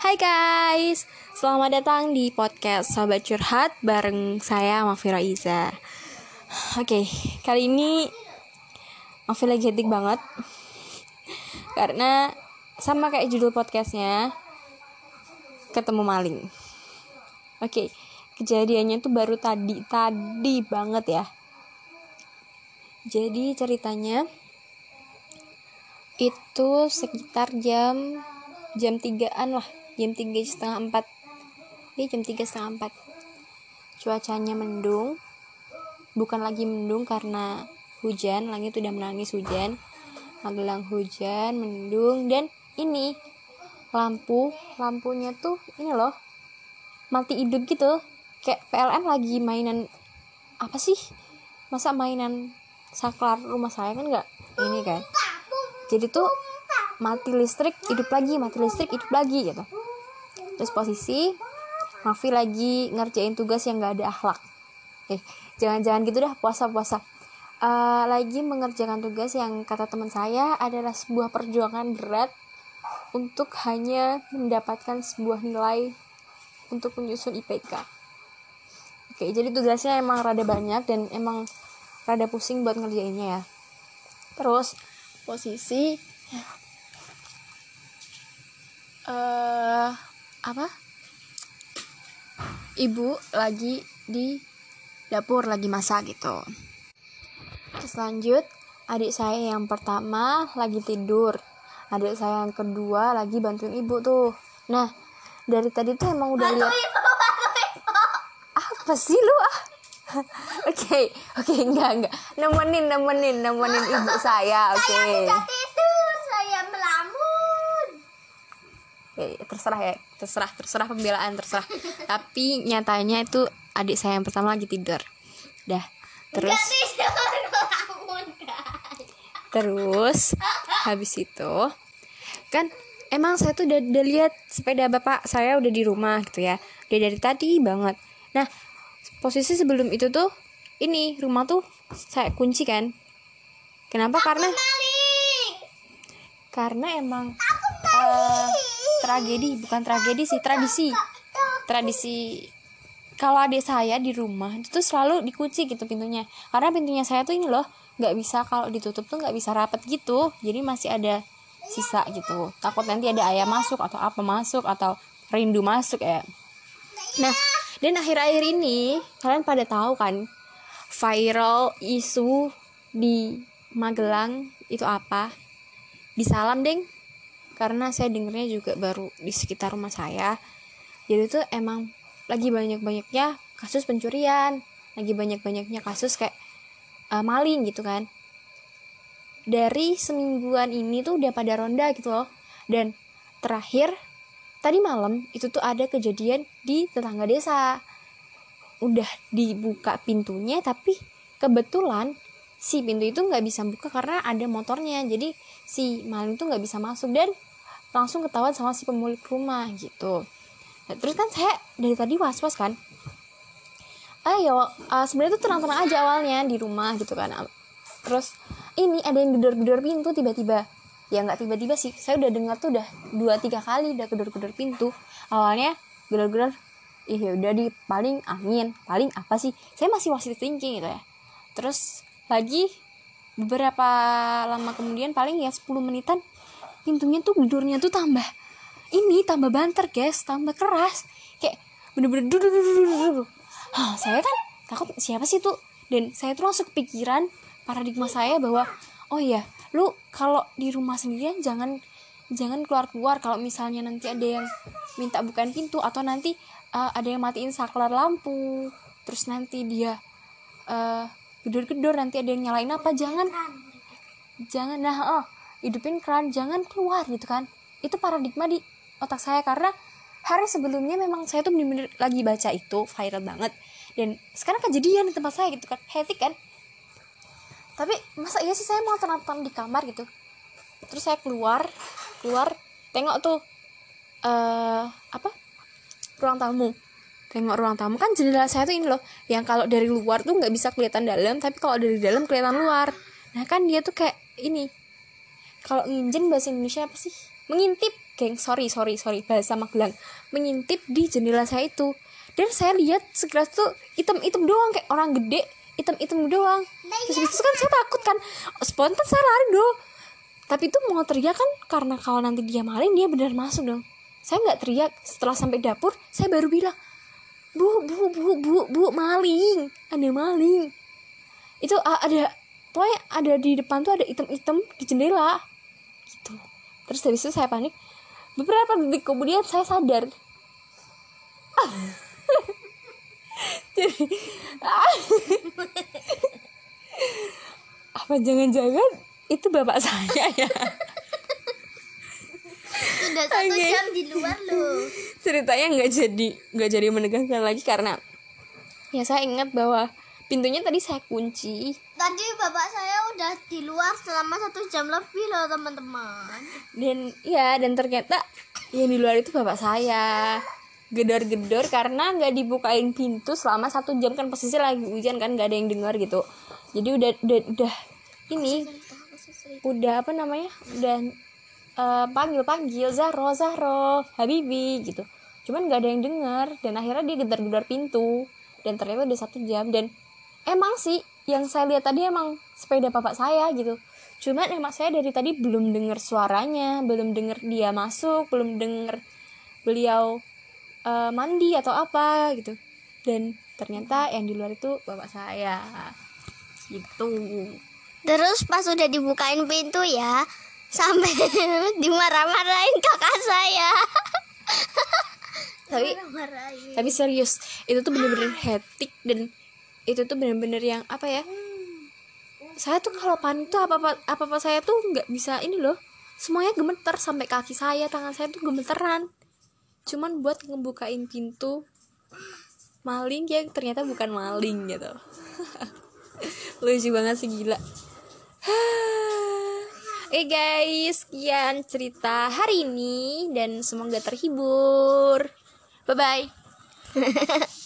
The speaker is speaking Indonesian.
Hai guys, selamat datang di podcast Sobat Curhat bareng saya Mafira Iza. Oke, kali ini Mafi lagi hektik banget. Karena sama kayak judul podcastnya Ketemu maling. Oke, kejadiannya tuh baru tadi, tadi banget ya. Jadi ceritanya itu sekitar jam jam tigaan lah jam tiga setengah empat. Ya jam tiga setengah empat. Cuacanya mendung. Bukan lagi mendung karena hujan langit udah menangis hujan. Magelang hujan mendung dan ini lampu lampunya tuh ini loh mati hidup gitu. Kayak PLN lagi mainan apa sih? Masa mainan saklar rumah saya kan nggak ini kan? Jadi tuh mati listrik hidup lagi mati listrik hidup lagi gitu terus posisi Mafi lagi ngerjain tugas yang gak ada akhlak. Eh jangan-jangan gitu dah puasa-puasa. Uh, lagi mengerjakan tugas yang kata teman saya adalah sebuah perjuangan berat untuk hanya mendapatkan sebuah nilai untuk menyusun IPK oke jadi tugasnya emang rada banyak dan emang rada pusing buat ngerjainnya ya. Terus posisi uh, apa ibu lagi di dapur lagi masak gitu terus lanjut adik saya yang pertama lagi tidur adik saya yang kedua lagi bantuin ibu tuh nah dari tadi tuh emang udah lihat apa sih lu ah Oke, oke, okay, okay, enggak, enggak. Nemenin, nemenin, nemenin ibu saya, oke. Okay. Saya tidur, saya melamun. Oke, okay, terserah ya, terserah, terserah pembelaan, terserah. Tapi nyatanya itu adik saya yang pertama lagi tidur. Dah, terus. tidur, Terus, habis itu, kan emang saya tuh udah, udah lihat sepeda bapak saya udah di rumah gitu ya. Udah dari tadi banget. Nah, posisi sebelum itu tuh ini rumah tuh saya kunci kan kenapa Aku karena maling. karena emang uh, tragedi bukan tragedi sih tradisi. Tradisi kalau adik saya di rumah itu tuh selalu dikunci gitu pintunya. Karena pintunya saya tuh ini loh nggak bisa kalau ditutup tuh nggak bisa rapet gitu. Jadi masih ada sisa gitu. Takut nanti ada ayam masuk atau apa masuk atau rindu masuk ya. Nah dan akhir-akhir ini kalian pada tahu kan viral isu di Magelang itu apa? Di Salam deng. Karena saya dengernya juga baru di sekitar rumah saya. Jadi itu emang lagi banyak-banyaknya kasus pencurian, lagi banyak-banyaknya kasus kayak uh, maling gitu kan. Dari semingguan ini tuh udah pada ronda gitu loh. Dan terakhir tadi malam itu tuh ada kejadian di tetangga desa udah dibuka pintunya tapi kebetulan si pintu itu nggak bisa buka karena ada motornya jadi si maling tuh nggak bisa masuk dan langsung ketahuan sama si pemilik rumah gitu. Nah, terus kan saya dari tadi was was kan ayo uh, sebenarnya tuh tenang-tenang aja awalnya di rumah gitu kan. Terus ini ada yang gedor-gedor pintu tiba-tiba. Ya nggak tiba-tiba sih. Saya udah dengar tuh udah dua tiga kali udah gedor-gedor pintu. Awalnya gedor-gedor ih ya udah di paling angin. Paling apa sih? Saya masih masih thinking gitu ya. Terus lagi beberapa lama kemudian paling ya 10 menitan pintunya tuh gedornya tuh tambah ini tambah banter guys tambah keras. Kayak bener-bener dudu dudu dudu dudu Hah, saya kan takut siapa sih tuh? Dan saya tuh langsung kepikiran paradigma saya bahwa oh iya lu kalau di rumah sendirian jangan jangan keluar keluar kalau misalnya nanti ada yang minta bukain pintu atau nanti uh, ada yang matiin saklar lampu terus nanti dia uh, gedor-gedor nanti ada yang nyalain apa jangan. Jangan nah oh hidupin keran jangan keluar gitu kan. Itu paradigma di otak saya karena hari sebelumnya memang saya tuh bener-bener lagi baca itu viral banget. Dan sekarang kejadian di tempat saya gitu kan hektik kan. Tapi masa iya sih saya mau nonton di kamar gitu. Terus saya keluar keluar tengok tuh uh, apa? Ruang tamu. Tengok ruang tamu. Kan jendela saya tuh ini loh yang kalau dari luar tuh nggak bisa kelihatan dalam tapi kalau dari dalam kelihatan luar. Nah kan dia tuh kayak ini kalau nginjen bahasa Indonesia apa sih? Mengintip geng. Sorry sorry sorry. Bahasa Magelang. Mengintip di jendela saya itu. Dan saya lihat sekilas tuh hitam-hitam doang kayak orang gede hitam-hitam doang. Terus habis itu kan saya takut kan. Spontan saya lari dong tapi itu mau teriak kan karena kalau nanti dia maling dia benar masuk dong. Saya nggak teriak. Setelah sampai dapur saya baru bilang bu bu bu bu bu maling. Ada maling. Itu ada pokoknya ada di depan tuh ada item-item di jendela. Gitu. Terus dari situ saya panik. Beberapa detik kemudian saya sadar. Jadi apa jangan-jangan itu bapak saya ya? Sudah satu Oke. jam di luar loh. ceritanya nggak jadi nggak jadi menegangkan lagi karena ya saya ingat bahwa pintunya tadi saya kunci Tadi bapak saya udah di luar selama satu jam lebih loh teman-teman. dan ya dan ternyata yang di luar itu bapak saya. Gedor-gedor karena nggak dibukain pintu selama satu jam. Kan posisi lagi hujan kan nggak ada yang dengar gitu. Jadi udah udah, udah ini udah apa namanya? Udah panggil panggil Zahro Zahro Habibi gitu. Cuman nggak ada yang dengar. Dan akhirnya dia gedor-gedor pintu. Dan ternyata udah satu jam. Dan emang sih yang saya lihat tadi emang sepeda bapak saya gitu. Cuman emang saya dari tadi belum dengar suaranya belum dengar dia masuk belum dengar beliau eh, mandi atau apa gitu. Dan ternyata yang di luar itu bapak saya. Gitu. Terus pas udah dibukain pintu ya, sampai dimarah-marahin kakak saya. tapi tapi serius itu tuh bener-bener hectic dan itu tuh bener-bener yang apa ya saya tuh kalau panik tuh apa apa apa apa saya tuh nggak bisa ini loh. Semuanya gemeter sampai kaki saya tangan saya tuh gemeteran. Cuman buat ngebukain pintu maling ya ternyata bukan maling gitu. Lucu banget sih gila. Oke guys, sekian cerita hari ini dan semoga terhibur. Bye bye.